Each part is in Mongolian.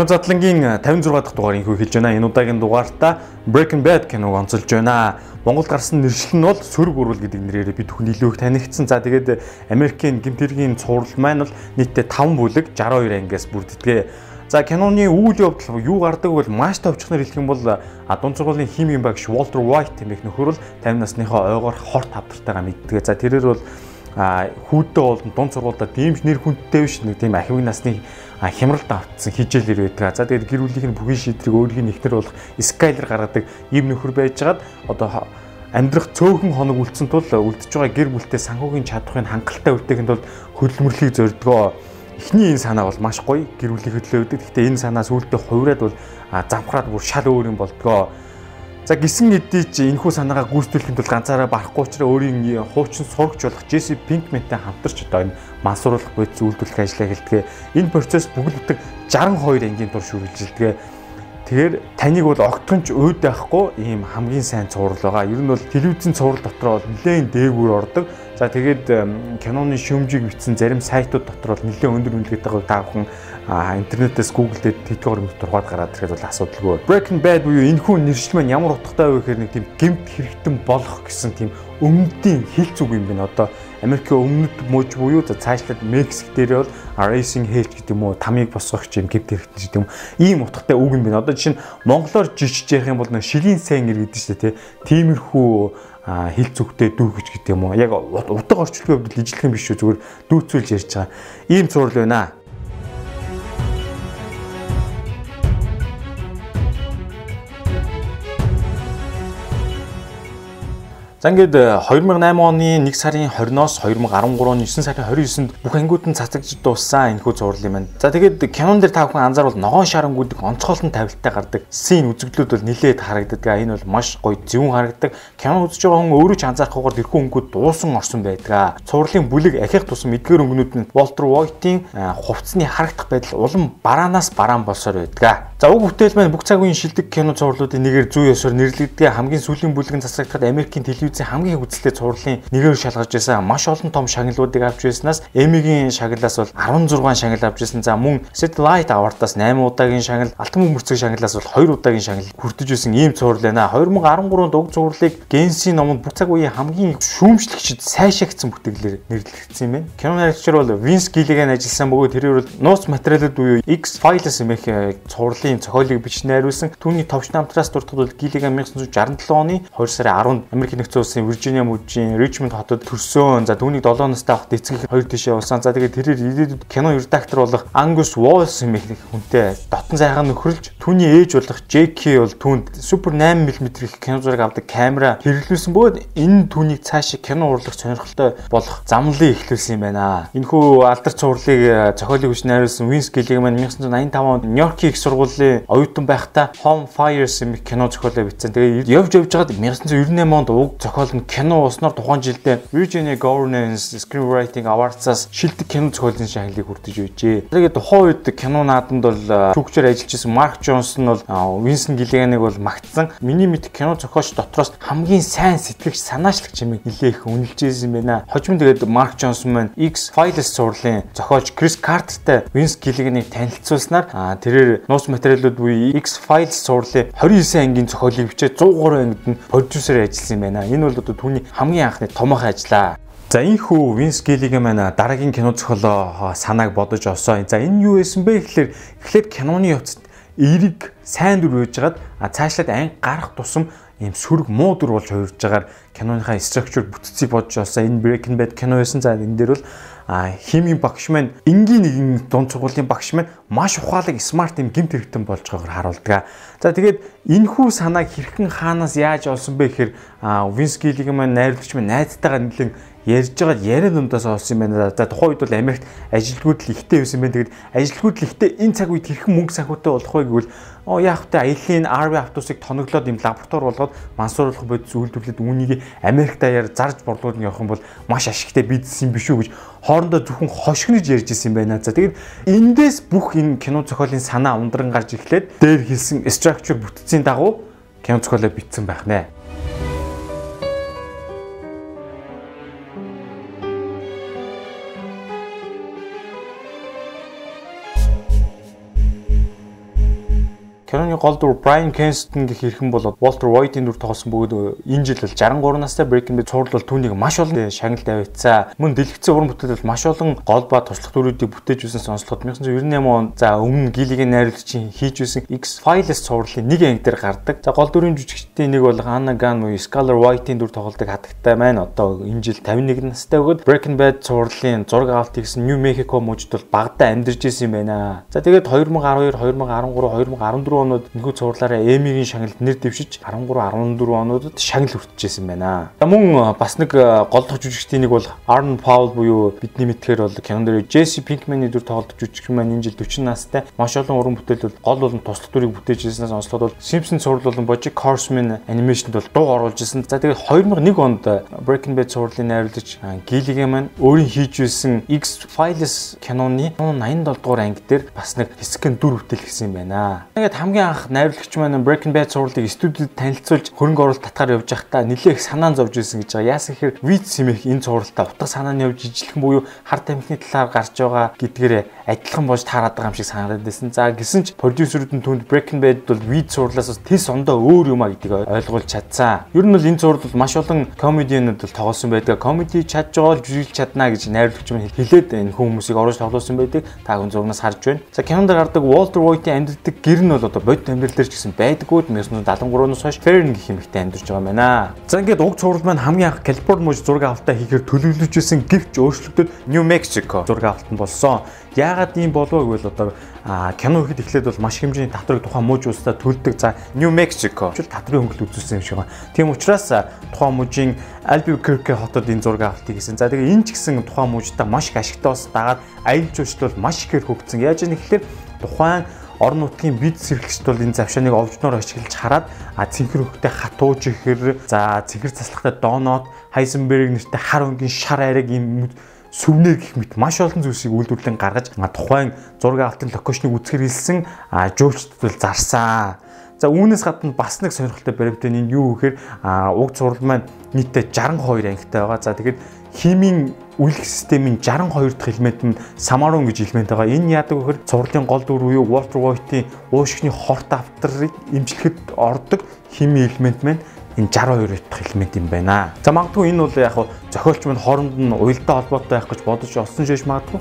Кино задлангийн 56 дахь дугаарыг хэлж байна. Энэ удаагийн дугаартаа Breaking Bad киног онцолж байна. Монголд гарсан нэршил нь бол Сөрөг урвал гэдэг нэрээр бид бүхэн илүү их танигдсан. За тэгээд Америкийн гимтэргийн цуврал маань бол нийтдээ 5 бүлэг 62 ангиас бүрддэг. За киноны үйл явдал юу гардаг бол маш товчхоноор хэлэх юм бол дунд сургуулийн химийн багш Walter White хэмээх нөхөр бол 50 насныхаа ойгоор хорт хавтартайгаа мэддэг. За тэрээр бол хүүдтэй бол дунд сургуультай тийм нэр хүндтэй биш нэг тийм ахивын насны хямралд автсан хижээлэр байдаг. За тэгээд гэр бүлийнх нь бүхий шийдрэг өөрийнх нь ихтер болох скайлер гаргадаг ийм нөхөр байжгаад одоо амьдрах цөөхөн хоног үлдсэн тул үлдэж байгаа гэр бүлтэй санхүүгийн чадхыг хангалттай үлдээхэд бол хөдөлмөрлөгийг зордгоо. Эхний энэ санаа бол маш гоё гэр бүлийн хөдлөө өгдөг. Гэхдээ энэ санаа сүүлдээ хувраад бол замхраад бүр шал өөр юм болдгоо. За гисэн эдий чи энэхүү санаагаа гүйцэтгэхэд бол ганцаараа барахгүй учраас өөрийн хуучин сурагч болох Джесси Пинкментэй хамтарч одоо энэ мансууруулах бодис үйлдвэрлэх ажлаа хэлдэг. Энэ процесс бүгд бүтэг 62 ангийн турш үргэлжилдэг. Тэгэхээр таныг бол огтхонч өөд байхгүй ийм хамгийн сайн цуврал байгаа. Ер нь бол телевизийн цуврал дотор бол нэлээд дээгүүр ордог. За тэгээд киноны шүүмжийг бичсэн зарим сайтууд дотор бол нэлээд өндөр үнэлгээтэйг та интернетээс гуглдээд тэтгэвэр мэт тургаад гараад ирэхэд бол асуудалгүй. Breaking Bad буюу энэ хүн нэршил маань ямар утгатай вэ гэхээр нэг тийм гэмт хэрэгтэн болох гэсэн тийм өмнөдийн хил зүг юм байна. Одоо Америкийн өмнөд мууж буюу цаашлаад Мексик дээр бол racing hate гэдэг юм уу тамийг босгох юм гэмт хэрэгтэн гэдэг юм. Ийм утгатай үг юм байна. Одоо жишээ нь монголоор жижиж ярих юм бол нэг шилийн сайн гэдэг чинь тий. Тиймэрхүү хил зүгтээ дүүгэж гэдэг юм уу. Яг утга орчуулгын хувьд ижлэх юм биш шүү. Зүгээр дүүцүүлж ярьж байгаа. Ийм цуврал байна. За ингээд 2008 э, оны 1 сарын 20-оос 2013 оны 9 сарын 29-нд бүх ангиуд нь цацагж дууссан энэхүү зурлал юм байна. За тэгээд кинон дээр та бүхэн анзаарвал ногоон шарангуудыг онцгойлон тавилттай гардаг син үзэгдлүүд бол нилээд харагддаг. Энэ бол маш гоё зөвүүн харагддаг. Кино үзэж байгаа хүн өөрөө ч анзаарахгүйгээр тэрхүү өнгүүд дуусан орсон байдаг. Цувралын бүлэг ахих тусам эдгээр өнгөнүүд нь Walter White-ийн э, хувцсны харагдах байдал улам бараанаас бараан болсоор байдаг. За уг бүтээл маань бүх цаг үеийн шилдэг кино цувралуудын нэгээр зүй ёсоор нэрлэгддэг. Хамгийн сүүлийн бүлэг нь засагдахад Америкийн телевизийн хамгийн үзэлтэй цувралын нэгээр шалгаж байсан. Маш олон том шагналуудыг авч байснаас Эмигийн шагналаас бол 16 шагнал авч байсан. За мөн Satellite Award-аас 8 удаагийн шагнал, Алтан бөмбөрцөг шагналаас бол 2 удаагийн шагнал хүртэж байсан ийм цуврал байна. 2013 уг цувралыг Генсийн номонд бүх цаг үеийн хамгийн шүүмжлэгчд сайшаагдсан бүтээлээр нэрлэгдсэн юм байна. Кино найрагчаар бол Vince Gilligan ажилласан бөгөөд тэрээр бол нууц материалууд буюу X-Files хэмээх э, цувралын зохиолыг бичиж найруулсан. Түүний товч намтраас дуртад бол Гилигийн 1967 оны 2 сарын 10-нд Америк нэгдсэн улсын Виржиниа мужийн Ричмонд хотод төрсөн. За түүнийг 7 настай хахад эцэг хоёр тишээ улсан. За тэгээд тэрээр ирээдүйд кино редактор болох Angus Walls хэмээх хүнтэй дотн сайхан нөхрөлж түүний ээж болох Jackie бол түүнд супер 8 мм их кино зураг авдаг камера хэрэглүүлсэн бөгөөд энэ түүнийг цаашаа кино урлах сонирхолтой болох замлыг эхлүүлсэн юм байна. Энэхүү алдар цувралыг зохиолыг хүч найруулсан Vince Gilligan маань 1985 онд Нью-Йоркийн их сургууль Монголын оюутан байхдаа Home Fires юм кино зохиолоо бичсэн. Тэгээ явж явж байгаад 1998 онд уг зохиол нь кино уснаар тухайн жилдээ Virginia Governance Screenwriting Awards-аас шилдэг кино зохиолын шагналыг хүртэж байжээ. Тэгээд тухайн үед кино наадамд бол шүүгчээр ажиллаж исэн Mark Johnson бол Winston Gilligan-ыг бол магтсан. Миний мэд кино зохиолч дотроос хамгийн сайн сэтгэгч санаачлагч хэмээн нэлээх үнэлжсэн байна. Хожим тэгээд Mark Johnson маань X-Files сурлын зохиолч Chris Carter-тай Vince Gilligan-ыг танилцуулснаар тэрээр нууц материал материалууд буюу X-Files сурлын 29 ангийн зохиолыг бичээд 103 ангид нь продюсер ажилласан юм байна. Энэ бол одоо түүний хамгийн анхны томоохон ажлаа. За энэ хүү Винс Гиллигийн маань дараагийн кино зохиолоо санааг бодож олсон. За энэ юу байсан бэ гэхэлэр эхлээд киноны явцад эерэг сайн дүр үйжгаад цаашлаад анги гарах тусам ийм сөрөг муу дүр болж хувирж байгааг киноныхаа structure бүтцийг бодож олсон. Энэ Breaking Bad кино байсан. За энэ дээр бол химийн багш маань энгийн нэгэн дунд сургуулийн багш маань маш ухаалаг смарт юм гимт хэрэгтэн болж байгаагаар харуулдаг. За тэгээд энэ хүү санааг хэрхэн хаанаас яаж олсон бэ гэхээр Винс Гиллигийн маань найруулагч маань найзтайгаа нэлээд ярьж байгаа яриа дундаас олсон юм байна. За тухайн үед бол Америкт ажилтгууд л ихтэй байсан байна. Тэгээд ажилтгууд л ихтэй энэ цаг үед хэрхэн мөнгө санхүүтэй болох вэ гэвэл оо яах вэ? Аялын RV автобусыг тоноглоод юм лаборатори болгоод мансууруулах бодис үйлдвэрлээд үүнийг Америк даяар зарж борлуулж явах юм бол маш ашигтай бизнес юм биш үү гэж хоорондоо зөвхөн хошигнож ярьж исэн байна. За тэгээд эндээс бүх энэ кино зохиолын санаа ундран гарч ирэхлээр дээр хэлсэн structure бүтцийн дагуу кино зохиолоо бичсэн байх нэ. Киноны гол дүр Brian Cranston гэх хэрхэн бол Walter White-ийн дүр тоглосон бөгөөд энэ жил бол 63 настай Breaking Bad цуврал бол түүнийг маш олон шагнал тавиацсан. Мөн дэлгэцэн уран бүтээл бол маш олон гол ба туслах дүрүүдийг бүтээж үзсэн сонслоход 1998 он за өмнө Гилигийн найруулагчийн хийж байсан X-Files цувралын нэг анги дээр гардаг. За гол дүрийн жүжигчдийн нэг бол Hannah Gunn буюу Skyler White-ийн дүр тоглодог хатагтай маань одоо энэ жил 51 настай бөгөөд Breaking Bad цувралын зураг авалт хийсэн New Mexico мужид бол багада амьдарч исэн юм байна. За тэгээд 2012, 2013, 2014 онууд энэхүү цувралаараа Emmy-ийн шагналд нэр дэвшиж 13, 14 онуудад шагнал хүртэж исэн байна. За мөн бас нэг гол дох жүжигчдийн нэг бол Arn Paul буюу бидний мэдхээр бол кинон дээр Jesse Pinkman-ийн дүр тоглож жүжигч маань энэ жил 40 настай. Маш олон уран бүтээл бол гол болон туслах дүрийг бүтээж ирснээс онцлоод бол Simpson цуврал болон Bojack Horseman анимашнд бол дуу оруулж исэн. За тэгээд 2001 онд Breaking Bad цувралын найруулагч Gilligan маань өөрийн хийж байсан X-Files киноны 87 дугаар анги дээр бас нэг хэсэг дүр бүтээл гэсэн юм байна. Тэгээд хамгийн анх найруулагч маань Breaking Bad цувралыг студид танилцуулж хөрөнгө оруулалт татгаар явж байхдаа нэлээх санаан зовж ирсэн гэж байгаа. Яасан гэхээр Виц Симэх энэ цувралтаа утга санааны явж ижилхэн буюу хар тамхины талаар гарч байгаа гэдгээр адилхан болж таарад байгаа юм шиг санагдаад байсан. За гисэн ч продюсерүүд нь түнд Breaking Bad бол Виц цувралаас тис ондоо өөр юм а гэдгийг ойлгуулж чадсан. Ер нь бол энэ цуврал бол маш олон комедианууд бол тоглосон байдаг. Комеди чадж байгаа бол жүжиглж чадна гэж найруулагч маань хэлээд энэ хүмүүсийг оруулж тоглосон байдаг. Та хүн зурнаас харж байна. За кинонд гардаг Walter White-ийн амьддаг гэр нь бол одоо бодит амьдрал дээр ч гэсэн байдаггүй 1973-аас хойш Fern гэх хэмэгтэй амьдарч байгаа юм байна. За ингээд уг цуврал маань хамгийн анх Калифорни мужид зураг авалтаа хийхээр төлөвлөж байсан гэвч өөрчлөгдөд New Mexico зураг авалт нь болсон. Яагаад ийм болов гэвэл одоо кино ихэд эхлээд бол маш хэмжээний татрыг тухайн мужи улстай төлдөг. За New Mexico ч татрын хөнгөлт үзүүлсэн юм шиг байна. Тийм учраас тухайн мужийн Albuquerque хотод энэ зураг авалтыг хийсэн. За тэгээ энэ ч гэсэн тухайн мужидаа маш их ашигтай бас дагаад аялал жуулчлал маш ихээр хөгжсөн. Яаж юм гэхээр тухайн орон нутгийн бид сэргэлэгчд бол энэ завшааныг овжноор ашиглаж хараад а цэнхэр хөхтэй хатууж ихэр за цэнхэр заслахтай дооноод Heisenberg нэртэй хар өнгийн шар ариг юм сүвнэр гэх мэт маш олон зүйлсийг үйлдвэрлэн гаргаж тухайн зураг авалтын локейшнийг үзэхэр хэлсэн жуулчдад зарсан. За үүнээс гадна бас нэг сонирхолтой баримтын энэ юу гэхээр уг зураг маань нийтдээ 62 ангитай байгаа. За тэгээд химийн үлгэх системийн 62 дахь элемент нь самарун гэж элемент байгаа. Энэ яадаг вэхээр цувралын гол дүр буюу Walter White-ийн уушигны хорт авторыг имжлэхэд ордог химийн элемент маань энэ 62 дахь элемент юм байна. За магадгүй энэ бол яг зохиолч мань хооронд нь уялдаа холбоотой байх гэж бодож олсон шиш магадгүй.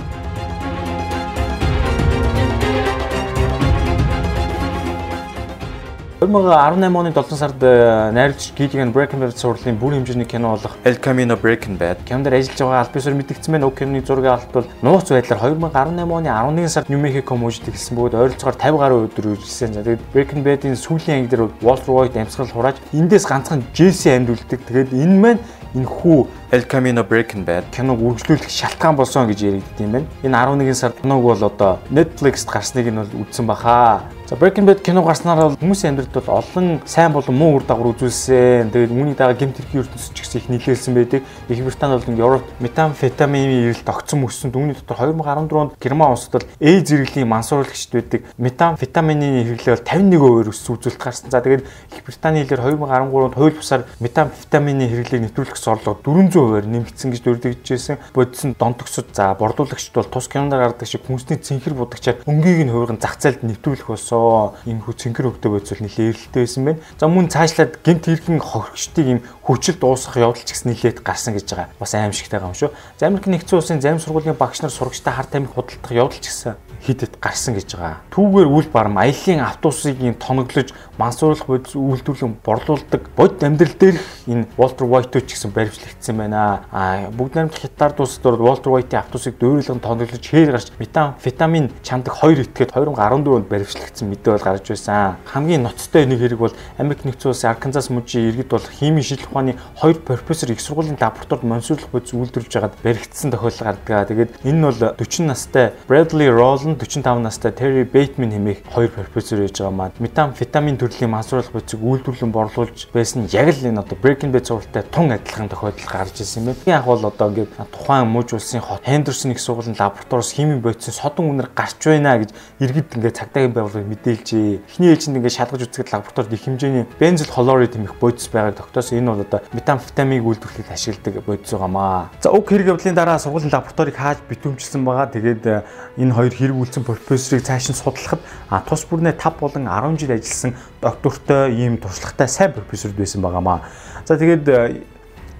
2018 оны 7 сард э, найруулагч Gilligan Breaking Bad сурлын бүр хэмжээний кино болох El Camino Breaking Bad кинонд ажиллаж байгаа аль бисээр мэдгдсэн байна. Уг киноны зураг авалт бол нууц байдлаар 2018 оны 11 сард New Mexico мужид эхэлсэн бөгөөд ойролцоогоор 50 гаруй өдөр үргэлжлэсэн. За тэгээд Breaking Bad-ийн сүүлийн анги дээр Walter White амьсгал хурааж эндээс ганцхан Jesse амьд үлддэг. Тэгээд энэ маань энэ хүү El Camino Breaking Bad киног үргэлжлүүлэх шалтгаан болсон гэж яригддаг юм байна. Энэ 11 сард киног бол одоо Netflix-т гарсныг нь бол үзсэн баха. За Breaking Bad кино гарснаар бол хүмүүсийн амьдралд бол олон сайн болон муу үр дагавар үзүүлсэн. Тэгээд үүний дагаа гэмт хэргийн ертөнцид ч гэсэн их нөлөөлсөн байдаг. Их Британд бол Европ метамфетамины ирэлт огцон өссөн. Үүний дотор 2014 онд Герман улсад бол Э зэрэглэлийн мансууруулагчд байдаг. Метамфетамины хэрэглээ бол 51% өссөн үзүүлэлт гарсан. За тэгээд Их Британий хэлээр 2013 онд хууль бусаар метамфетамины хэрэглээг нэвтрүүлэх зорилго 400%-аар нэмэгдсэн гэж дүрдэгжсэн. Бодсон донтогчд за борлуулагчд бол тус кинонд гардаг шиг хүнсний цэнхэр будагчаар өнгийг нь хувирган зах зээлд нэвтрүүлэх болсон болоо энэ хүү цэнхэр хөвгтэй байцвал нэлээд эрэлттэй байсан байна. За мөн цаашлаад гинт хэрхэн хохирогчдыг юм хүчил дуусгах явдал ч гэсэн нэлээд гарсан гэж байгаа. Бас аимшигтай юм шүү. За Америк нэгдсэн улсын зарим сургуулийн багш нар сурагчтай хар тамхи худалдах явдал ч гэсэн хидэд гарсан гэж байгаа. Түүгээр үл барам аялын автобусыг тоноглож мансууруулах бодис үйлдвэрлэн борлуулдаг бодит амьдрал дээрх энэ Walter White ч гэсэн баримтлагдсан байна. А бүгд найрамдах хятад улсад бол Walter White-ийн автобусыг дөөрлөн тоноглож хээр гарч метамфетамин чамдаг 2 этгээд 2014 онд баримтлагдсан мэдээ бол гарч байсан. Хамгийн ноцтой нэг хэрэг бол Америк нэгдсэн улсын Арканзас мужийн иргэд бол химийн шийдлэх ухааны хоёр профессор их сургуулийн лабораторид мансууруулах бодис үйлдвэрлэж байгаад баригдсан тохиолдол гардаг. Тэгээд энэ нь бол 40 настай Bradley Roll 45 настай Terry Bateman хэмээх хоёр профессор байж байгаа маань метамфетамин төрлийн мансууруулах бодисыг үйлдвэрлэн борлуулж байсан яг л энэ одоо Breaking Bad цувралтай тун адилхан тохиолдол гарч ирсэн юм байна. Яг бол одоо ингээд тухайн мужи улсын хот Henderson их сургуулийн лабораториос химийн бодисын содон үнэр гарч байна гэж иргэд ингээд цагдаагийн байгууллагыг мэдээлжээ. Эхний ээлжинд ингээд шалгаж үзэхэд лабораторид их хэмжээний бензол хлорид хэмээх бодис байгааг тогтоосон. Энэ бол одоо метамфетамиг үйлдвэрлэхэд ашигладаг бодис байгаамаа. За уг хэрэг явдлын дараа сургуулийн лабораторийг хааж битүүмжилсэн байгаа. Тэгээд э, энэ хоёр хэрэг үлдсэн профессорыг цааш нь судлахад тус бүрнээ 5 болон 10 жил ажилласан доктортой ийм туршлагатай сайн профессор байсан байгаамаа. За тэгээд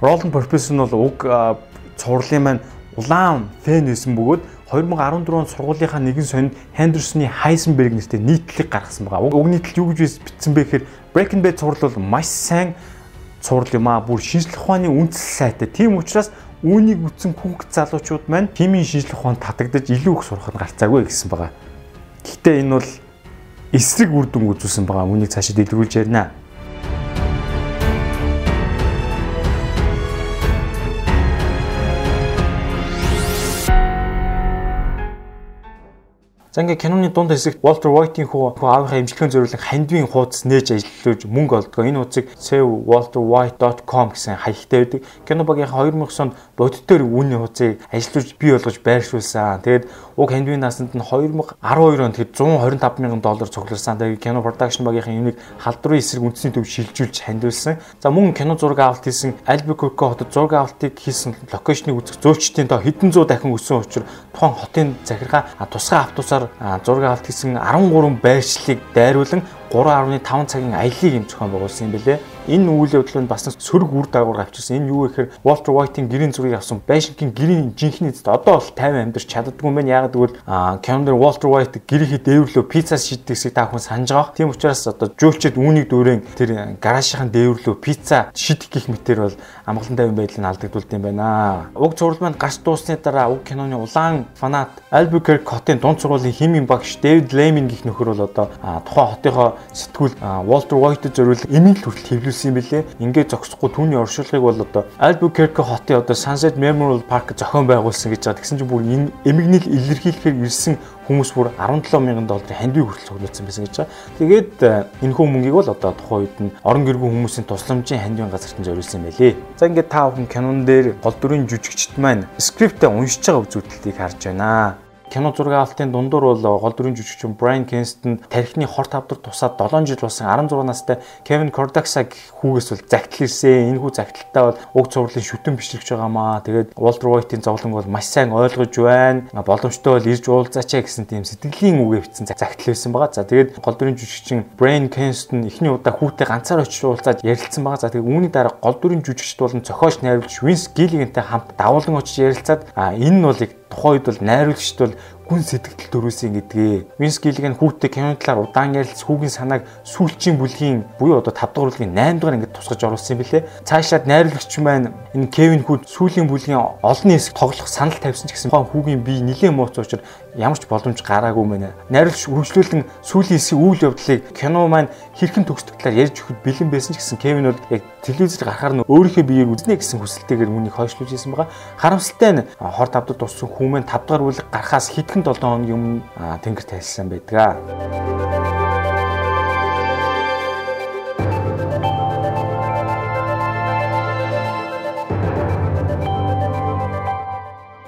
Роланд профессор нь бол уг цувралын маань улаан фэн байсан бөгөөд 2014 онд сургуулийнхаа нэгэн сонинд Хендерсоны Heisenberg нэртэй нийтлэг гаргасан байгаа. Уг нийтлэл юу гэж бичсэн бэ гэхээр Breaking Bad цуврал бол маш сайн цуврал юм аа. Бүр шинжлэх ухааны үндэслэл сайтай. Тийм учраас үүнийг үтсэн хүүхд залуучууд маань химийн шинжлэх ухаанд татагдаж илүү их сурахад гарцаагүй гэсэн байгаа. Гэхдээ энэ бол эсрэг үр дүн үзүүлсэн байгаа. Үүнийг цаашаа дэлгэрүүлж ярина. За ингээ киноны дунд хэсэгт Walter White-ийн хүү аавынхаа имчилгээний зориулсан хандвийн хуудас нээж ажиллаж мөнгө олдгоо. Энэ хуудсыг savewalterwhite.com гэсэн хаягтай байдаг. Кино багийнхаа 2000 онд бодитоор үүний хуудсыг ажиллаж бий болгож байршуулсан. Тэгээд уг хандвийн насанд нь 2012 онд тэгэд 125 мянган доллар цугларсан. Тэгээд кино production багийнхаа юуник халдварын эсрэг үндэсний төв шилжүүлж хандвилсан. За мөн кино зураг авалт хийсэн Albuquerque хотод зураг авалтыг хийсэн локейшнийг үзэх зөөлчдийн тоо хэдэн зуун дахин өссөн учраас тухайн хотын захиргаа тусгай автобусаар зураг авалт хийсэн 13 байршлыг дайруулан 3.5 цагийн аяллыг юм зохион байгуулсан юм бэлээ. Энэ үйл явдал нь бас сөрөг үр дагавар авчирсан. Энэ юу гэхээр Walter White-ийн гэрийн зургийг авсан байшингийн гэрийн жинхэнэ эцэд одоо бол 50 амьдарч чаддгүй юм байна. Яг тэгвэл Cameron Walter White гэрийнхээ дээвэрлөө пицца шийддэг хэсгийг та бүхэн санаж байгаа. Тийм учраас одоо жуулчид үүнийг дүүрэн тэр гаражийн дээвэрлөө пицца шийдэх гих мэтэр бол амгалан тавин байдлыг алдагдуулд юм байна. Уг зураг маань гарч дуусны дараа уг киноны улаан фанат Albuquerque хотын дунд сургуулийн химийн багш David Lehman гих нөхөр бол одоо тухайн хотынхоо сэтгүүл Walter White-д зориулсан эмээл хүртэл хэвлүүлсэн юм билээ. Ингээд зогсохгүй түүний оршуулгыг бол одоо Albuquerque хотын одоо Sunset Memorial Park зохион байгуулсан гэж байгаа. Тэгсэн чинь бүр энэ эмгэнэл илэрхийлэхээр ирсэн хүмүүс бүр 17 мянган долларын хандив хүртэл цуглуулсан байсан гэж байгаа. Тэгээд энэ хүн мөнгийг бол одоо тухайн үед нь орон гэргүй хүмүүсийн тусламжийн хандивын газарт нь зориулсан байлээ. За ингээд та бүхэн кинон дээр гол дүрийн жүжигчд маань скриптээ уншиж байгаа үзүүлэлтийг харж байна кино зураг авалтын дундуур бол гол дүрийн жүжигчин Брайан Кенстон тархины хор тавдар тусаад 7 жил болсон 16 настай Кевин Кордакса хүүгээс бол загтал ирсэн. Энэ хүү загталтаа бол уг цувралын шүтэн бишрэгч байгаамаа. Тэгээд Walter White-ийн зовлон бол маш сайн ойлгож байна. Боломжтой бол ирж уулзаач гэсэн тийм сэтгэлийн үгээ бичсэн загтал байсан байгаа. За тэгээд гол дүрийн жүжигчин Брайан Кенстон эхний удаа хүүтэй ганцаар очиж уулзаад ярилцсан байгаа. За тэгээд үүний дараа гол дүрийн жүжигчд болон зохиолч найруулагч Vince Gilligan-тай хамт давуулан очиж ярилцаад энэ нь бол тухайн үед бол найруулагчд бол гүн сэтгэл төрүүлсэн гэдгээ. Винс Гиллиг нь хүүтэй кино талаар удаан ярилц хүүгийн санааг сүүлчийн бүлгийн буюу одоо 5 дугаар бүлгийн 8 дугаар ингээд тусгаж оруулсан юм билэ. Цаашаад найруулагч маань энэ Кевин Хүүд сүүлийн бүлгийн олон хэсэг тоглох санал тавьсан ч гэсэн хүүгийн бие нэлээд мууц учраас ямар ч боломж гараагүй мэнэ. Найруулагч хөгжлүүлэн сүүлийн хэсгийн үйл явдлыг кино маань хэрхэн төгсдөг талаар ярьж өгөхөд бэлэн байсан ч гэсэн Кевин бол яг телевизээр гарахаар нь өөрийнхөө биеийг үзнэ гэсэн хүсэлтэйгээр үүнийг хойшлуулж ирсэн байгаа. Харамсалтай нь хор тавдад туссан хүмүүс 5 дугаар бүлэг гарахаас хэдхэн 7 хоногийн өмнө тэнгэр тайлсан байдаг.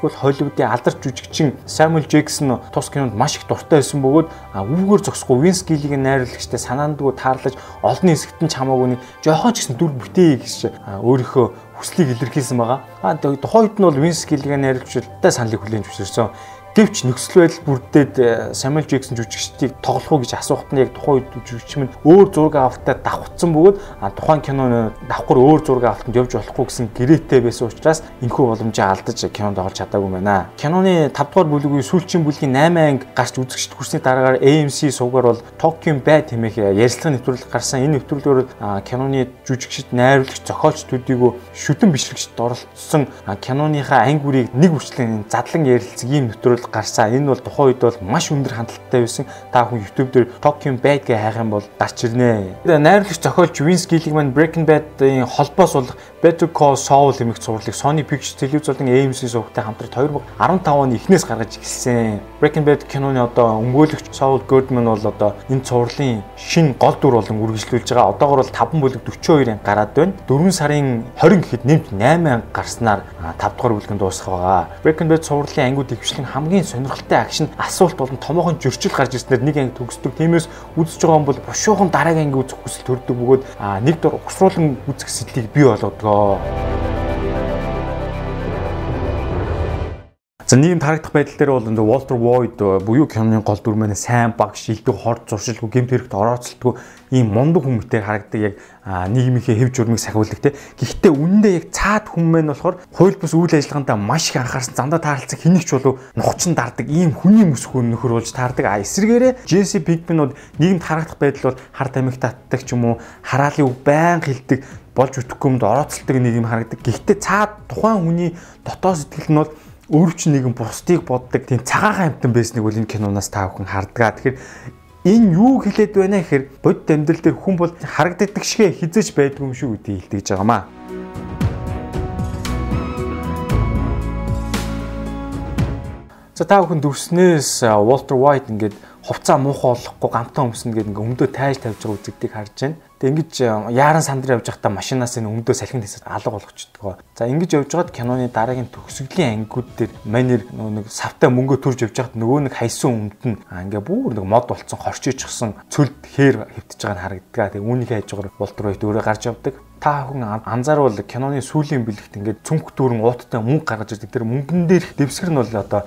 Тэгвэл Холливуудын алдарч жүжигчин Samuel Jackson тус кинонд маш их дуртай байсан бөгөөд үүгээр зогсохгүй Vince Gilligan найруулагчтай санаандгүй таарлаж олон хэсэгт нь чамаагүй нэг жоохон ч гэсэн дүр бүтээе гэж өөрийнхөө хүслийг илэрхийлсэн байгаа. А тухайн үед нь бол Vince Gilligan найруулагчтай саналыг хүлээн зөвшөөрсөн. Гэвч нөхцөл байдал бүрдээд Samuel Jackson жүжигчдийг тоглох уу гэж асуухад нь яг тухайн үед жүжигч минь өөр зураг авалтаа давхцсан бөгөөд тухайн киноны давхар өөр зураг авалтанд явж болохгүй гэсэн гэрээтэй байсан учраас энэхүү боломжийг алдаж кинонд орж чадаагүй байна. Киноны 5 дугаар бүлгийн сүүлчийн бүлгийн 8 анги гарч үзэгчд хүрсний дараагаар AMC сувгаар бол Tokyo Bad хэмээх ярилцлага нэвтрүүлэг гарсан. Энэ нэвтрүүлгээр киноны жүжигчд, найруулагч, зохиолч төдийгөө шүтэн бишрэгчд оролцсон киноныхаа анги бүрийг нэг үрчлэн задлан ярилцсан ийм нэвтрүүлэг тохиолдол гарсан. Энэ бол тухайн үед бол маш өндөр хандлттай байсан. Та хүн YouTube дээр Tokyo Bad гэж хайх юм бол гарч ирнэ. Найруулагч зохиолч Vince Gilligan Breaking Bad-ийн холбоос болох Better Call Saul хэмээх зурлыг Sony Pictures телевизийн AMC сувгтай хамтран 2015 оны эхнээс гаргаж эхэлсэн. Breaking Bad киноны одоо өмгөөлөгч Saul Goodman бол одоо энэ цувралын шин гол дүр болон үргэлжлүүлж байгаа. Одоогор бол 5 бүлэг 42 анги гараад байна. 4 сарын 20 гэхэд нэмт 8 анги гарснаар 5 дугаар бүлгэн дуусах байгаа. Breaking Bad цувралын ангиуд дэвшлэн хамгийн сонирхолтой акшн асуулт болон томоохон зөрчил гарч ирснээр нэг анги төгсдөг. Тиймээс үзэж байгаа бол бушуухан дараагийн анги үзэх хүсэл төрдөг бөгөөд нэг дор угсруулан үзэх сэтлийг бий болгодог болоо. За нийгэм харагдах байдал дээр бол энэ Walter White буюу киноны гол дүр маань сайн баг шилдэг хорд зуршилгүй гэмт хэрэгт орооцолтгүй ийм мундаг хүмүүтэй харагддаг яг нийгмийнхээ хэв журмыг сахиулдаг те. Гэхдээ үнэндээ яг цаад хүн маань болохоор хууль бус үйл ажиллагаанд маш их анхаарсан зандаа тааралцах хинэгч болов нухчин дардаг ийм хүний мөсгөө нөхөр болж таардаг. А эсвэргээрээ Джесси Пигминууд нийгэмд харагдах байдал бол хар тамхи татдаг ч юм уу хараалын үг байн хилдэг болж үтгэхгүй юмд орооцолдог нийгэм харагддаг. Гэхдээ цаад тухайн хүний дотоод сэтгэл нь бол өөрч нэгэн бусдыг боддог тийм цагаахан амтан байсныг бол энэ киноноос та бүхэн хардгаа. Тэгэхээр энэ юу хэлээд байна гэхээр бодит амьдрал дээр хүн бол харагддаг шигэ хизэж байдгүй юм шүү гэдгийг хэлдэг байгаамаа. За та бүхэн дүрснээс Walter White ингээд хувцаа муухай болохгүй гамтаа өмснө гэдэг ингээ өмдөө тайж тавьж байгаа үзэгдийг харж байна. Тэг ингэж яаран сандраа явж байхдаа машинаас энэ өмдөө салхин хэсэд алга болгочдөг. За ингэж явж байгаад киноны дараагийн төгсгөлийн ангиуд дээр манер нэг савтай мөнгө төрж явж байхад нөгөө нэг хайсан өмд нь ингээ бүр нэг мод болцсон хорчижчихсан цөлд хээр хөвтөж байгаа нь харагддаг. Тэг үүнийг хайж байгаа байт өөрөө гарч явдаг та хүн анзаарвал киноны сүүлийн бэлэгт ингээд цүнх дүүрэн ууттай мөнгө гаргаж ирдэг. Тэр мөнгөн дээр дэвсгэр нь бол одоо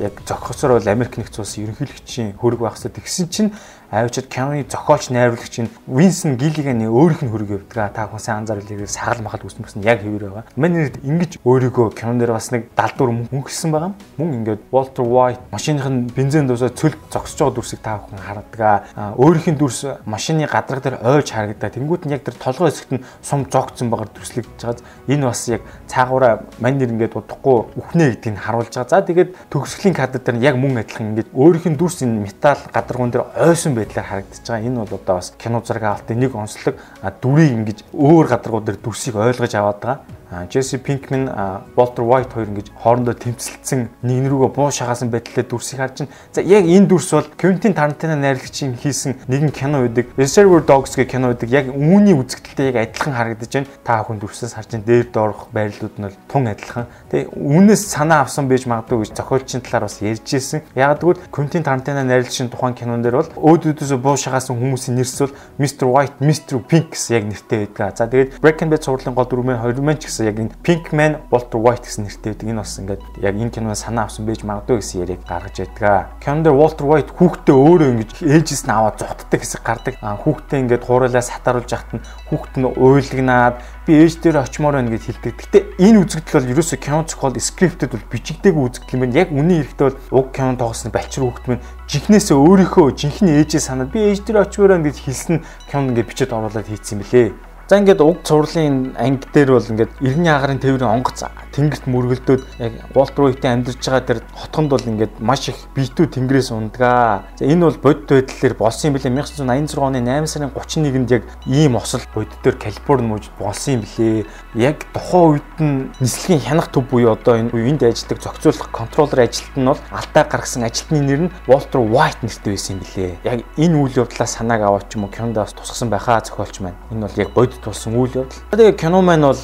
яг зохицоор бол Америк нэгдсэн улсын ерөнхийлөгчийн хөрөг багсад тэгсэн чинь авчид киноны зохиолч найруулагч нь Винсен Гиллиганы өөрийнх нь хөрөг явдаг. Та хүн сайн анзаарвал яг сагал махал үснэ гэсэн яг хэвээр байгаа. Манай нэр ингэж өөрийгөө кинон дээр бас нэг далдуур мөнгөсөн байгаа. Мөн ингээд Walter White машиных нь бензин дуусаа цөлд зогсож байгаа дүрсийг та хүн хардаг. Өөрийнх нь дүрс машины гадраг дээр ойж харагдаа. Тэнгүүд нь яг тэр толгой хэсэгт нь сум зогцсон байгаа дүрслэгдэж байгаа. Энэ бас яг цаагаараа мань нэр ингээд удахгүй үхнэ гэдгийг харуулж байгаа. За тэгээд төгсгөлийн кадр дээр яг мөн адилхан ингээд өөрийнх нь дүрс энэ металл гадаргуун дээр ойсон байдлаар харагдаж байгаа. Энэ бол одоо бас кино зураг авалтын нэг онцлог дүрийг ингэж өөр гадаргууд дээр дүрсийг ойлгож аваад байгаа. Джесси Пинкман, Walter White хоёр ингэж хоорондоо тэмцэлдсэн нэг нэрүүгөө буу шагаасан байдлаар дүрсийг харж байна. За яг энэ дүрс бол Quentin Tarantino найрлагчийн хийсэн нэгэн кино байдаг. Reservoir Dogs гэх кино байдаг. Яг үүний үзэгдэлтэй яг адилхан харагдаж байна. Та хүн дүрсээс харж байна. Дээр доорх байрлууд нь бол тун адилхан. Тэгээ үүнээс санаа авсан байж магадгүй гэж зохиолчийн талаар бас ярьж ирсэн. Яг тэгвэл Quentin Tarantino найрлагчийн тухайн кинон дээр бол өөд өдөөсөө буу шагаасан хүмүүсийн нэрс бол Mr. White, Mr. Pink гэсэн яг нэртэй байдаг. За тэгээд Breaking Bad сурлын гол дүрмэн 20 мэн ч гэсэн яг энэ Pinkman Walter White гэсэн нэртэй байдаг. Энэ бас ингээд яг энэ киноноос санаа авсан байж магадгүй гэсэн яриаг гаргаж байдаг. Кинон дээр Walter White хүүхдээ өөрөө ингэж ээлжээс нь аваад зүхтдаг хэсэг гардаг. Хүүхдээ ингээд хуурайлаа сатаруулж яхад нь хүүхд нь уйлагнаад би ээж дээр очимоор байна гэж хэлдэг. Гэтэ энэ үзэгдэл бол ерөөсөө кино зохиол скриптэд бол бичигдээгүй үзэгдэл юм байна. Яг үнийн хэрэгтэй бол уг кино тоглосон балчир хүүхд минь жинхнээсээ өөрийнхөө жинхний ээжээ санаад би ээж дээр очимоор байна гэж хэлсэн кино ингээд бичиж оруулаад хийцсэн бэлээ. За ингээд уг цувралын анги дээр бол ингээд эргэн агарын тээврийн онгоц тэнгэрт мөргөлдөөд яг Walter White-ийн амьдарч байгаа тэр хотгонд бол ингээд маш их битүү тэнгэрээс ундгаа. За энэ бол бодит байдлаар болсон юм билээ 1986 оны 8 сарын 31-нд яг ийм осол бодит төр Калифорни мужид болсон юм билээ. Яг тухайн үед нь нислэгийн хянах төв буюу одоо энэ энд ажилладаг зохицуулах контроллер ажилтан нь бол алдаа гаргасан ажилтны нэр нь Walter White нэртэй байсан юм билээ. Яг энэ үйл явдлаас санааг аваад ч юм уу кинондоос тусгасан байхаа зохиолч маань. Энэ бол яг бодит тулсан үйл явдал. Тэгээ кино маань бол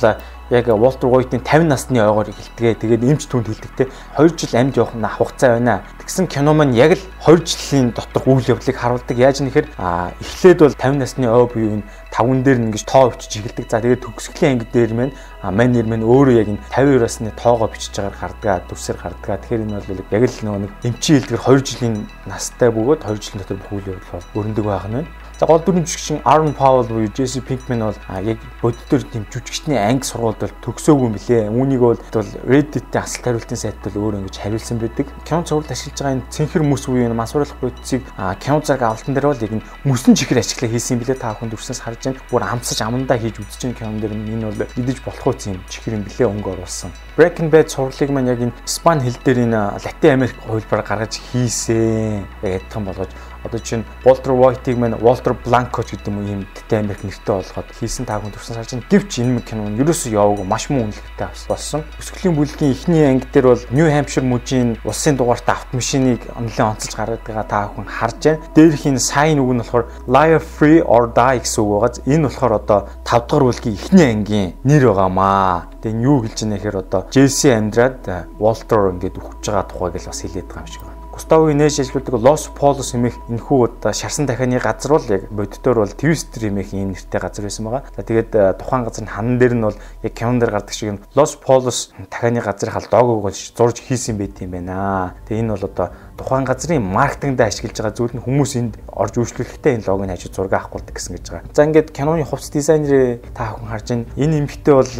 яг Walter White-ийн 50 насны ойгоор эхэлдэг. Тэгээд эмч түнд хэлдэг те 2 жил амьд явах нь хугацаа байна. Тэгсэн кино маань яг л 2 жилийн доторх үйл явдлыг харуулдаг. Яаж нэхэр эхлээд бол 50 насны ой буюу энэ таван дээр нь ингэж тоо өчж эхэлдэг. За тэгээд төгсгөлийн анги дээр маань мань нэр маань өөрөө яг энэ 52 насны тоогоо бичиж байгаагаар хардгаа, дүрсээр хардгаа. Тэгэхээр энэ бол яг л нөгөө нэг эмчийн хэлдгэр 2 жилийн настай бөгөөд 2 жилийн дотор үйл явдал өрнөдөг байх нь байна. За гол дүрийн жүжигчин Aaron Powell буюу Jesse Pinkman бол яг бодитоор тийм жүжигчний анги сургуульд бол төгсөөгүй юм билээ. Үүнийг бол Reddit-ийн асуулт хариултын сайт бол өөрөө ингэж хариулсан байдаг. Кино зурвал ашиглаж байгаа энэ цэнхэр мөс буюу энэ масуурлах бодисыг кино зэрэг авалтан дээр бол яг энэ мөсөн чихэр ашиглаа хийсэн юм билээ. Та бүхэн дүрснээс харж байна. Бүр амсаж амандаа хийж үзэж байгаа кинон дээр энэ бол идэж болох үс юм чихэр юм билээ өнгө оруулсан. Breaking Bad сурлыг маань яг энэ Испани хэл дээр энэ Латин Америк хувилбараар гаргаж хийсэн. Яг адилхан болгож одоо чинь Walter White-ийг маань Walter Blanco гэдэг юм ийм Тэтэй Америк нэртэй болгоод хийсэн таа хүн төрсэн сарж гэвч энэ кино нь ерөөсөө яваагүй маш муу үнэлгээтэй болсон. Өсгөлийн бүлгийн эхний анги дээр бол New Hampshire мужийн улсын дугаартай автомашиныг нэлээд онцолж гаргаад байгаа таа хүн харж байна. Дээрх энэ сайн үг нь болохоор Liar Free or Die гэсэн үг байгаа. Энэ болохоор одоо 5 дахь бүлгийн эхний ангийн нэр байгаамаа. Тэгээ юу хэлж байна гэхээр одоо Jesse амьдраад Walter ингээд өгч байгаа тухайг л бас хэлээд байгаа юм шиг байна. Густаво Инэж ажилладаг Лос Полос хэмээх энэхүү одоо шарсан дахианы газар бол яг бодитоор бол Твистер хэмээх ийм нэртэй газар байсан байгаа. За тэгээд тухайн газар нь ханан дээр нь бол яг кинон дээр гардаг шиг Лос Полос дахианы газрын хал доогоог бол зурж хийсэн байт юм байна. Тэгээ энэ бол одоо тухайн газрын маркетингд ашиглаж байгаа зүйл нь хүмүүс энд орж үйлчлүүлэхдээ энэ логоны хажуу зураг авахгүй гэсэн гэж байгаа. За ингээд киноны хувцас дизайнерээ та бүхэн харж байна. Энэ эмэгтэй бол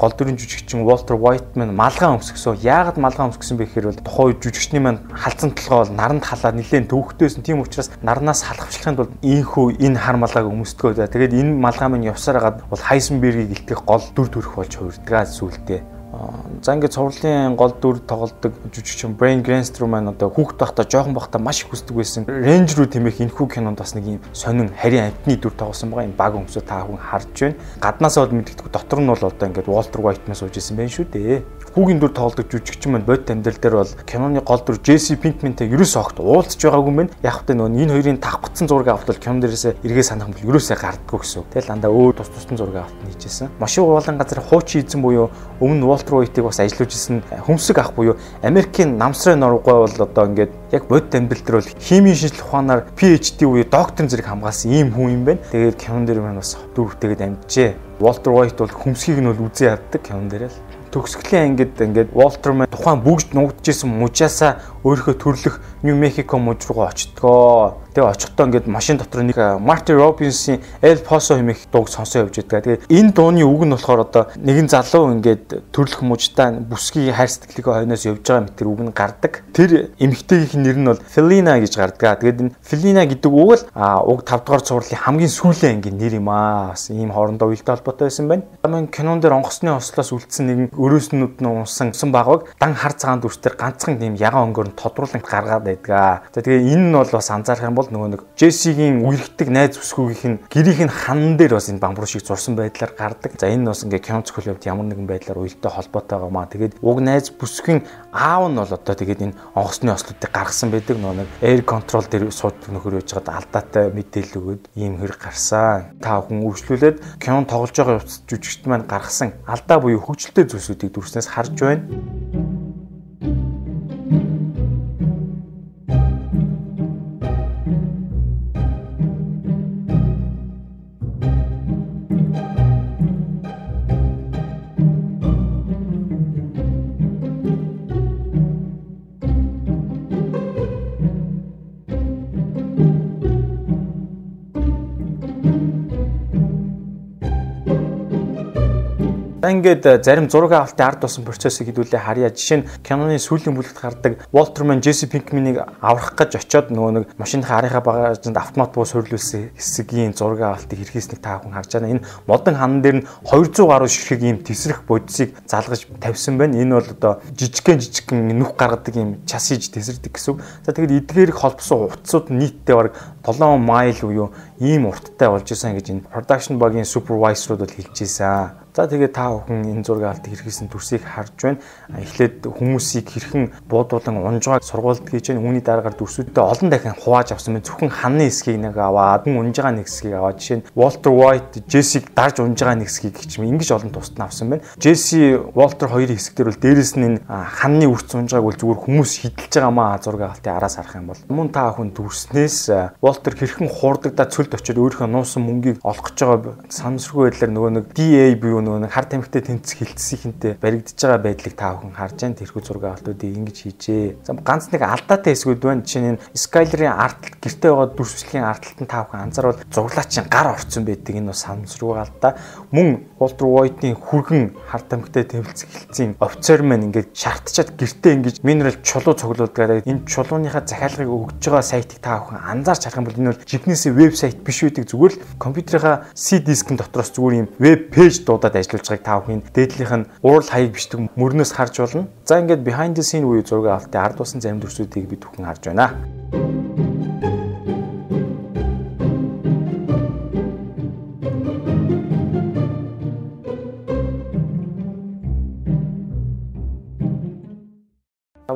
гол дүрийн жүжигчин Walter Whiteman малгай өмсгсөн. Яагаад малгай өмсгсөн бэ гэхээр бол тухайн үед жүжигчний маань халдсан толгой бол наранд халаад нэлээд төвхтөөсөн. Тийм учраас нарнаас салхавчлахын тулд ийхүү энэ хар малгайг өмсдгөө. Тэгээд энэ малгай маань явсаар хагаад бол Heisenberg-ийг илтгэх гол дүр төрх болж хувирдгаа сүултээ За ингээд цувралын гол дүр тоглодог жүжигчин Brain Gangster маань одоо хүүхд байхдаа жоохон байхдаа маш их хүсдэг байсан. Range руу тэмээх энэ хүү кинонд бас нэг юм сонин харийн амтны дүр тоглосон байгаа. Энэ баг өмсөд та хүн харж байна. Гаднаасаа бол мэддэггүй дотор нь бол одоо ингээд Walter White-наас сууж исэн байх шүү дээ. Хүүгийн дүр тоглодог жүжигчин маань бод амьдрал дээр бол киноны гол дүр Jesse Pinkman-тэй ерөөсөө огт уулзж байгаагүй байна. Яг хөтэ нөгөө энэ хоёрын тавхцсан зураг авахтал кинон дээрээсээ эргээ санах юм бол ерөөсөө гардггүй гэсэн. Тэгэл андаа өөр тус тусдан зураг авахт нийжсэн. Машин уулан газар хуучин эзэн буюу өмнө Walter White-ийг бас ажиллаж исэн хүмсэг ах буюу Америкийн намсрын нургой бол одоо ингээд яг бод бол химийн шинжилгээ ухаанаар PhD буюу докторийн зэрэг хамгаалсан ийм хүн юм байна. Тэгээд кинон дээр маань бас дүүртэйгээд амжжээ. Walter White бол хүмсгийг нь бол үзээ яддаг кинон дээр л төгсгөлийн ангид ингээд Walter маань тухайн бүгд нуугдчихсэн мужаасаа өөрийнхөө төрлөх Нью Мехико муж руу очтгоо. Тэгээ очихдоо ингээд машин дотор нэг Марти Робинсын El Paso хэмээх дууг сонсоо явж байдаг. Тэгээ энэ дууны үг нь болохоор одоо нэгэн залуу ингээд төрлөх мужтай бүсгийн хайр сэтгэлийнхээ хойноос явж байгаа мэт тэр үг нь гардаг. Тэр эмэгтэйгийн нэр нь бол Felina гэж гардаг. Тэгээд энэ Felina гэдэг үг л уг 5 дугаар цувралын хамгийн сүүлийн ангийн нэр юм аа. Бас ийм хоорондоо уялдаа холбоотой байсан байна. Амин кинон дээр онгоцны ослоос үлдсэн нэгэн өрөөснүүд нь унсан баг дан хар цагаан дүрстээр ганцхан тийм ягаан өнгөөр тодруулан гаргаад байдаг. За тэгээ энэ нь бол бас анзаарах юм бол нөгөө нэг Джессигийн үерхдэг найз бүсгүйгийнх нь гэрийнх нь ханан дээр бас энэ бамбар шиг зурсан байдлаар гардаг. За энэ бас ингээ зохиолын хувьд ямар нэгэн байдлаар уялдаа холбоотой байгаа маа. Тэгээд уг найз бүсгийн аав нь бол одоо тэгээд энэ онгоцны ослуудыг гаргасан байдаг. Нөгөө нэг air control дээр суудаг нөхөр яж хаад алдаатай мэдээлэл өгөөд ийм хэрэг гарсан. Та бүхэн үргэлжлүүлээд кино тоглож байгаа жүжигчд маань гаргасан алдаа буюу хөгжилтэй зүйлсүүдийг дүрснээс харж байна. Ингээд э, зарим зураг авалтын ард тусан процессыг хэдүүлээ харьяа. Жишээ нь киноны сүүлийн бүлэгт гардаг Walterman Jesse Pinkman-ыг аврах гэж очиод нөгөө нэг машиныхаа арийнхаа багажинд автомат буу суйрлуулсан хэсгийн зураг авалтыг хэрэгсэнийг та бүхэн харж байна. Энэ модон хан дээр нь 200 гаруй ширхэг ийм тесрэх бодисыг залгаж тавьсан байна. Энэ бол одоо жижигхэн жижигхэн нүх гаргадаг ийм час хийж тесэрдэг гэсэн. За тэгээд эдгээрх холбосон утасууд нийтдээ бараг 7 майл буюу ийм урттай болж исэн гэж энэ production багийн supervisor-ууд бол хэлж ийсэн. За тэгээд та бүхэн энэ зураг авалт хэрэгсэн төрсийг харж байна. Эхлээд хүмүүсийг хэрхэн буудуулан унжгааг сургуульд хийж байна. Үүний дараагаар дүрсүүдтэй олон дахин хувааж авсан байна. Зөвхөн ханны хэсгийг нэг аваад, хүн унж байгаа нэг хэсгийг аваад жишээ нь Walter White, Jesse-г дарж унж байгаа нэг хэсгийг гिच юм ингэж олон тусад авсан байна. Jesse, Walter хоёрын хэсэг дээр бол дээрэс нь энэ ханны үрц унжгааг бол зүгээр хүмүүс хидэлж байгаа маа зураг авалтын араас харах юм бол мөн та хүн дүрснээс Walter хэрхэн хуурдагдаад цөлд очиод өөрийнхөө нуусан мөнгийг олох гэж байгаа санамсаргүй байдлаар нөгөө нэг DA буюу нөгөө нэг хар тамхитай тэнцэх хилцсийнхэнтэй баригдаж байгаа байдлыг та бүхэн харж байна. Тэрхүү зураг авалтуудыг ингэж хийжээ. Ганц нэг алдаатай хэсгүүд байна. Жишээ нь Skyler-ийн арталт гэртээ байгаа дүрсвчлийн арталт нь та бүхэн анзаарвал зуглаачийн гар орцсон байдаг. Энэ бас санамсаргүй алдаа. Мөн Walter White-ийн хүргэн хар тамхитай тэмцэх хилцсийн офицер маань ингээд шаардчаад гэртээ ингэж минерал чулуу цуглуулдаг. Энэ чулууныхаа захиалгыг өгж байгаа сайтыг та бүхэн анзаарч харах юм бол энэ бол жигнэсээ вебсайт биш үүдэг зүгээр л компьютерийнхаа C дискийн дотроос зүгээр юм веб пэйж дуудаад ажиллаж байгааг та бүхэн дээдлийнх нь уурал хаяг бичдэг мөрнөөс харж болно. За ингээд behind the scene буюу зураг авалтын ард тусан зарим төрсүүдийг бид бүхэн харж байна.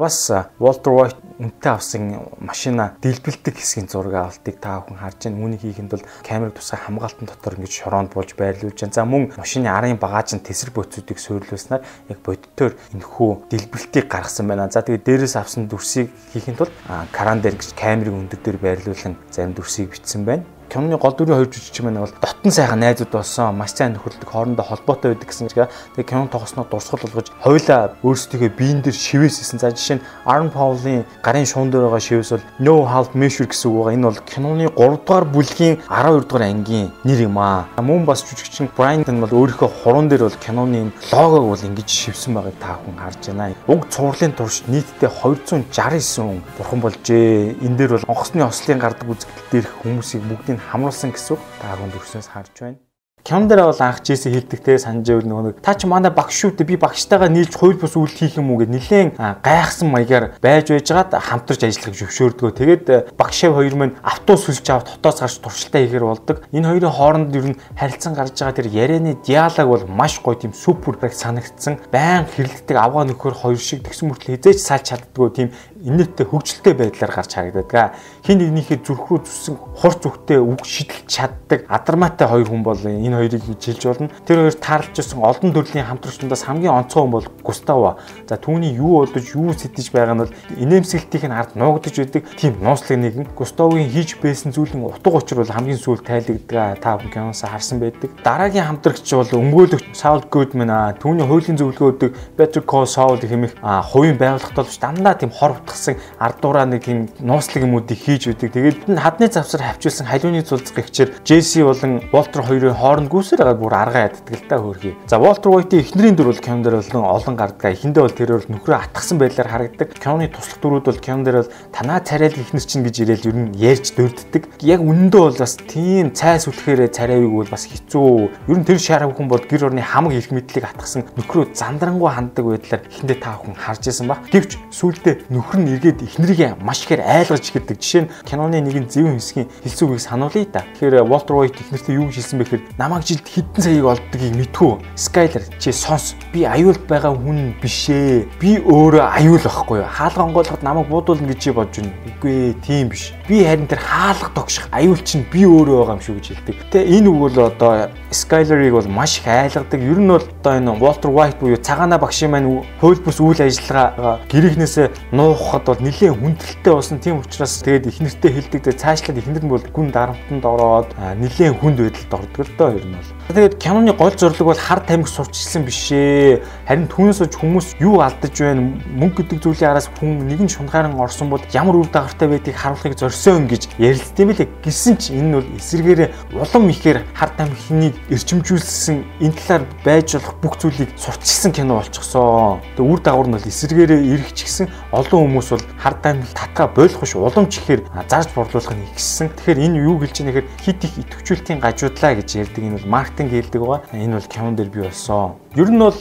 бас Walter White үнэтэй авсан машина дэлбэлдэг хэсгийн зураг авалтыг та бүхэн харж байна. Үүнийг хийхэд бол камерыг тусгай хамгаалтан дотор ингэж шороонд болж байрлуулж байна. За мөн машины арын багааж нь тесрэг бөцүүдийг суйрлуулснаар яг бодитоор энэхүү дэлбэлтийг гаргасан байна. За тэгээд дээрээс авсан дүрсийг хийхэд бол каран дээр гэж камерыг өндөр дээр байрлуулан зарим дүрсийг бичсэн байна киноны гол дүрийн хоёр жүжигч маань бол дотн сайхан найзууд болсон маш сайн нөхөрлөдөг хоорондоо холбоотой байдаг гэсэн чинь тэгээ кино тогсноо дурсгал болгож хоёулаа өөрсдийнхөө биен дээр шивээссэн. За жишээ нь Aaron Paul-ийн гарын шуун дээр байгаа шивээс бол No Half Measure гэсэн үг байгаа. Энэ бол киноны 3 дугаар бүлгийн 12 дугаар ангийн нэр юм аа. Мөн бас жүжигчин Brian бол өөрийнхөө хуруунд дээр бол киноны логог бол ингэж шивсэн байгааг та хүн харж байна. Уг цувралын турш нийтдээ 269 бурхан болжээ. Энэ дээр бол онгоцны ослын гардаг үзэгдэл дээрх хүмүүсийг бүгдийг хамруулсан гэсэн та хүнд өгснөөс харж байна. Кям дээр бол анх жисэн хилдэгтэй санаж байвал нөгөө та чи манай багш шүү дээ би багштайгаа нийлж хууль бус үйлдэл хийх юм уу гэд нилээн гайхсан маягаар байж байжгаад хамтарч ажиллах зөвшөөрдгөө. Тэгээд багшаа хоёр мань автобус хүлж аваад хотоос гарч туршилтаа хийхэр болдог. Энэ хоёрын хооронд ер нь харилцан гарч байгаа тэр ярианы диалог бол маш гоё тийм супер санагдсан. Баян хэрэлддэг авгаа нөхөр хоёр шиг тэгсэн мөртлөө хизээч сааж чаддгүй тийм инээдтэй хөгжилтэй байдлаар гарч харагддаг. Хин нэгнийхээ зүрх рүү зүссэн хур зүгтээ үг шидэлж чаддаг адармаатай хоёр хүн бол энэ хоёрыг жилж болно. Тэр хоёр таарлж байсан олон төрлийн хамтрагчдаас хамгийн онцгой хүн бол Густаво. За түүний юу бодож юу сэтэж байгаа нь бол инээмсэглэлтийн ард нуугдаж байдаг тийм нууцлаг нэгэн. Густавогийн хийж байсан зүйлийн утга учир бол хамгийн сүүл тайлагддаг. Та бүхэн киноос харсан байдаг. Дараагийн хамтрагч бол өмгөөлөгч Саул Гудман түүний хуулийн зөвлөгөө өгдөг Better Call Saul хэмээх хувийн байгууллагатай болж дандаа тийм хор утгасан ардуураа нэг тийм нууцлаг юмуудыг хийж өгдөг. Тэгээд хадны завсар хавчулсан халиуны цулцг гихчээр Джесси болон Волтер хоёрын хооронд гүйсээр байгаа бүр аргаа яддаг л та хөрхий. За Волтер Уайтийн эхнэрийн дүр бол кинон дээр бол олон гардаг. Эхэндээ бол тэр бол нөхрөө атгсан байдлаар харагддаг. Киноны туслах дүрүүд бол дээр бол танаа царайл эхнэр чинь гэж ирээл ер нь ярьж дөрддөг. Яг үнэндээ бол бас тийм цай сүлхэхээр царайвыг бол бас хэцүү. Ер нь тэр шар хүн бол гэр орны хамаг эрх мэдлийг атгсан нөхрөө зандрангуй ханддаг байдлаар эхэндээ та хүн харж исэн баг. Гэвч сүүлдээ нөхөр нь эргээд эхнэрийг маш ихээр айлгаж ихэдэг. Жишээ нь киноны нэгэн зөвхөн хэсгийн хэлцүүгийг сануулъя да. Тэгэхээр Walter White эхнэртээ юу хэлсэн бэ гэхээр намайг жилд хэдэн цагийг олддгийг мэдхүү. Skyler чи сонс. Би аюулд байгаа хүн бишээ. Би өөрөө аюул байхгүй юу? Хаалга онгойлгоход намайг буудуулна гэж чи бодож байна. Үгүй ээ, тийм биш. Би харин тэр хаалга тогших аюул чинь би өөрөө байгаа юм шүү гэж хэлдэг. Тэ энэ үг бол одоо Skyler-ыг бол маш их айлгадаг. Ер нь бол одоо энэ Walter White буюу цагаана багшийн маань хууль бус үйл ажиллагаа гэрийнхнээсээ нуухад бол нэлээд хүндрэлтэй болсон. Тийм учраас тэгээд их нэртэй хэлдэг. Цаашлаад их нэр нь бол гүн дарамтанд ороод нэлээд хүнд байдалд ордог л доо ер нь бол. Тэгээд киноны гол зорилго бол хар тамхи сурчилсан бишээ. Харин түүнээс ч хүмүүс юу алдаж байна? Мөнгө гэдэг зүйлийн араас хүн нэгэн шунхааран орсон бол ямар үр дагавартай байдгийг харуулахыг зорьсон гэж ярилцсан юм билээ. Гэсэн ч энэ нь бол эсэргээрээ улам ихээр хар тамхиныг эрчимжүүлсэн энэ талаар байж болох бүх зүйлийг сурчилсан кино болчихсон. Тэгээ үр дагавар нь бол эсэргээрээ гэсэн олон хүмүүс бол хар тамхи татгаа болох ш уламж ихээр зарж борлуулах нь ихссэн. Тэгэхээр энэ юу гэлж байгаа нэхэр хит их идэвхжүүлэлтийн гажуудлаа гэж ярьдаг энэ бол маркетинг хэлдэг байгаа. Энэ бол кинон дээр бий болсон. Ер нь бол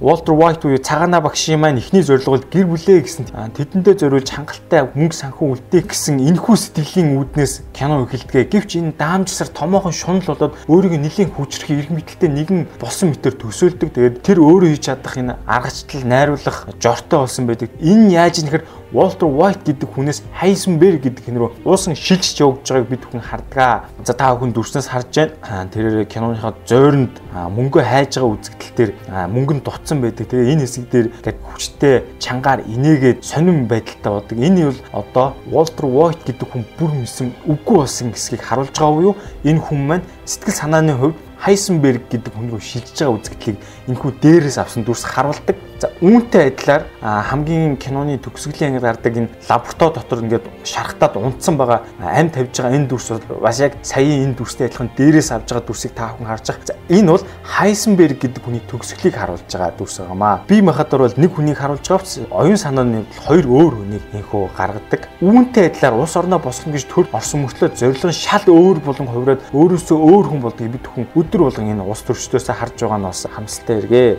Walter White буюу цагаана багшийн маань эхний зорилго бол гэр бүлээ гэсэн тэдэндээ зориулж хангалттай мөнгө санхүү үлдээх гэсэн энэхүү сэтгэлийн үүднээс кино эхэлдэг. Гэвч энэ даамжсар томоохон шунал болоод өөрийгөө нэлийн хүчрэх эрх мэдэлтэй нэгэн болсон мэтэр төсөөлдөг. Тэгээд тэр өөрөө хийж чадах энэ аргачлал найруулах жортой болсон байдаг. Энэ яаж нэхэр Walter White гэдэг хүнээс Heisenberg гэдэг хэн рүү уусан шилжиж явж байгааг бид хүн хардгаа. За та хүн дүрснээс харж байна. Тэрээр киноныхоо зойронд мөнгө хайж байгаа үзэгдэл дээр мөнгөнд дутсан байдаг. Тэгээ энэ хэсэг дээр гээд хүчтэй чангаар инээгээд сонирн байдалтай бодог. Энэ бол одоо Walter White гэдэг хүн бүр мэсэн үгүй болсон хэсгийг харуулж байгаа уу юу? Энэ хүн маань сэтгэл санааны хувьд Heisenberg гэдэг хүн рүү шилжиж байгаа үзэгдлийг энэхүү дээрээс авсан дүрс харуулдаг. За үүнтэй адилаар хамгийн киноны төгсгөлийн ангид гардаг энэ лаборатори дотор ингээд шархтаад унтсан байгаа амь тавьж байгаа энэ дүрс бол бас яг саяын энэ дүрстэй адилхан дээрээс авж байгаа дүрсийг та бүхэн харж байгаа. За энэ бол Heisenberg гэдэг хүний төгсгөлийг харуулж байгаа дүрс байгаамаа. Би махатар бол нэг хүнийг харуулж байгаа ч оюун санааны хоёр өөр хүнийг нөхөө гаргадаг. Үүнтэй адилаар улс орноо босгоно гэж төр орсон мөртлөө зорилго нь шал өөр болон хувираад өөрөөсөө өөр хүн болдгийг бид хүн өдөр болгон энэ ус төрчдөөсөө харж байгаа нь бас хамсалтай эргээ.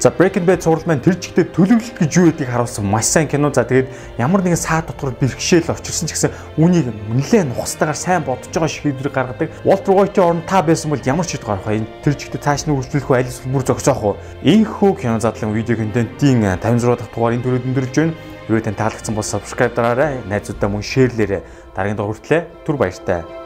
За Breaking Bad сурал маань тэр чигтээ төлөвлөлт гэж юу гэдгийг харуулсан маш сайн кино. За тэгээд ямар нэгэн саа дотор бэрхшээл очирсан ч гэсэн үүнийг нэлээд нухастайгаар сайн бодож байгаа шийдвэр гаргадаг. Walter White-ийн орон та байсан бол ямар ч хэд гарах вэ? Тэр чигтээ цааш нь үргэлжлүүлэх үү, аль эсвэл бүр зогсоох уу? Ийхүү кино задлан видео контентын 56 дахь дугаар энэ төрөд өндөрлж байна. Юу тань таалагдсан бол subscribe дараарай. Найзуудаа мөн шеэрлээрэй. Дараагийн дугаартлаа түр баяртай.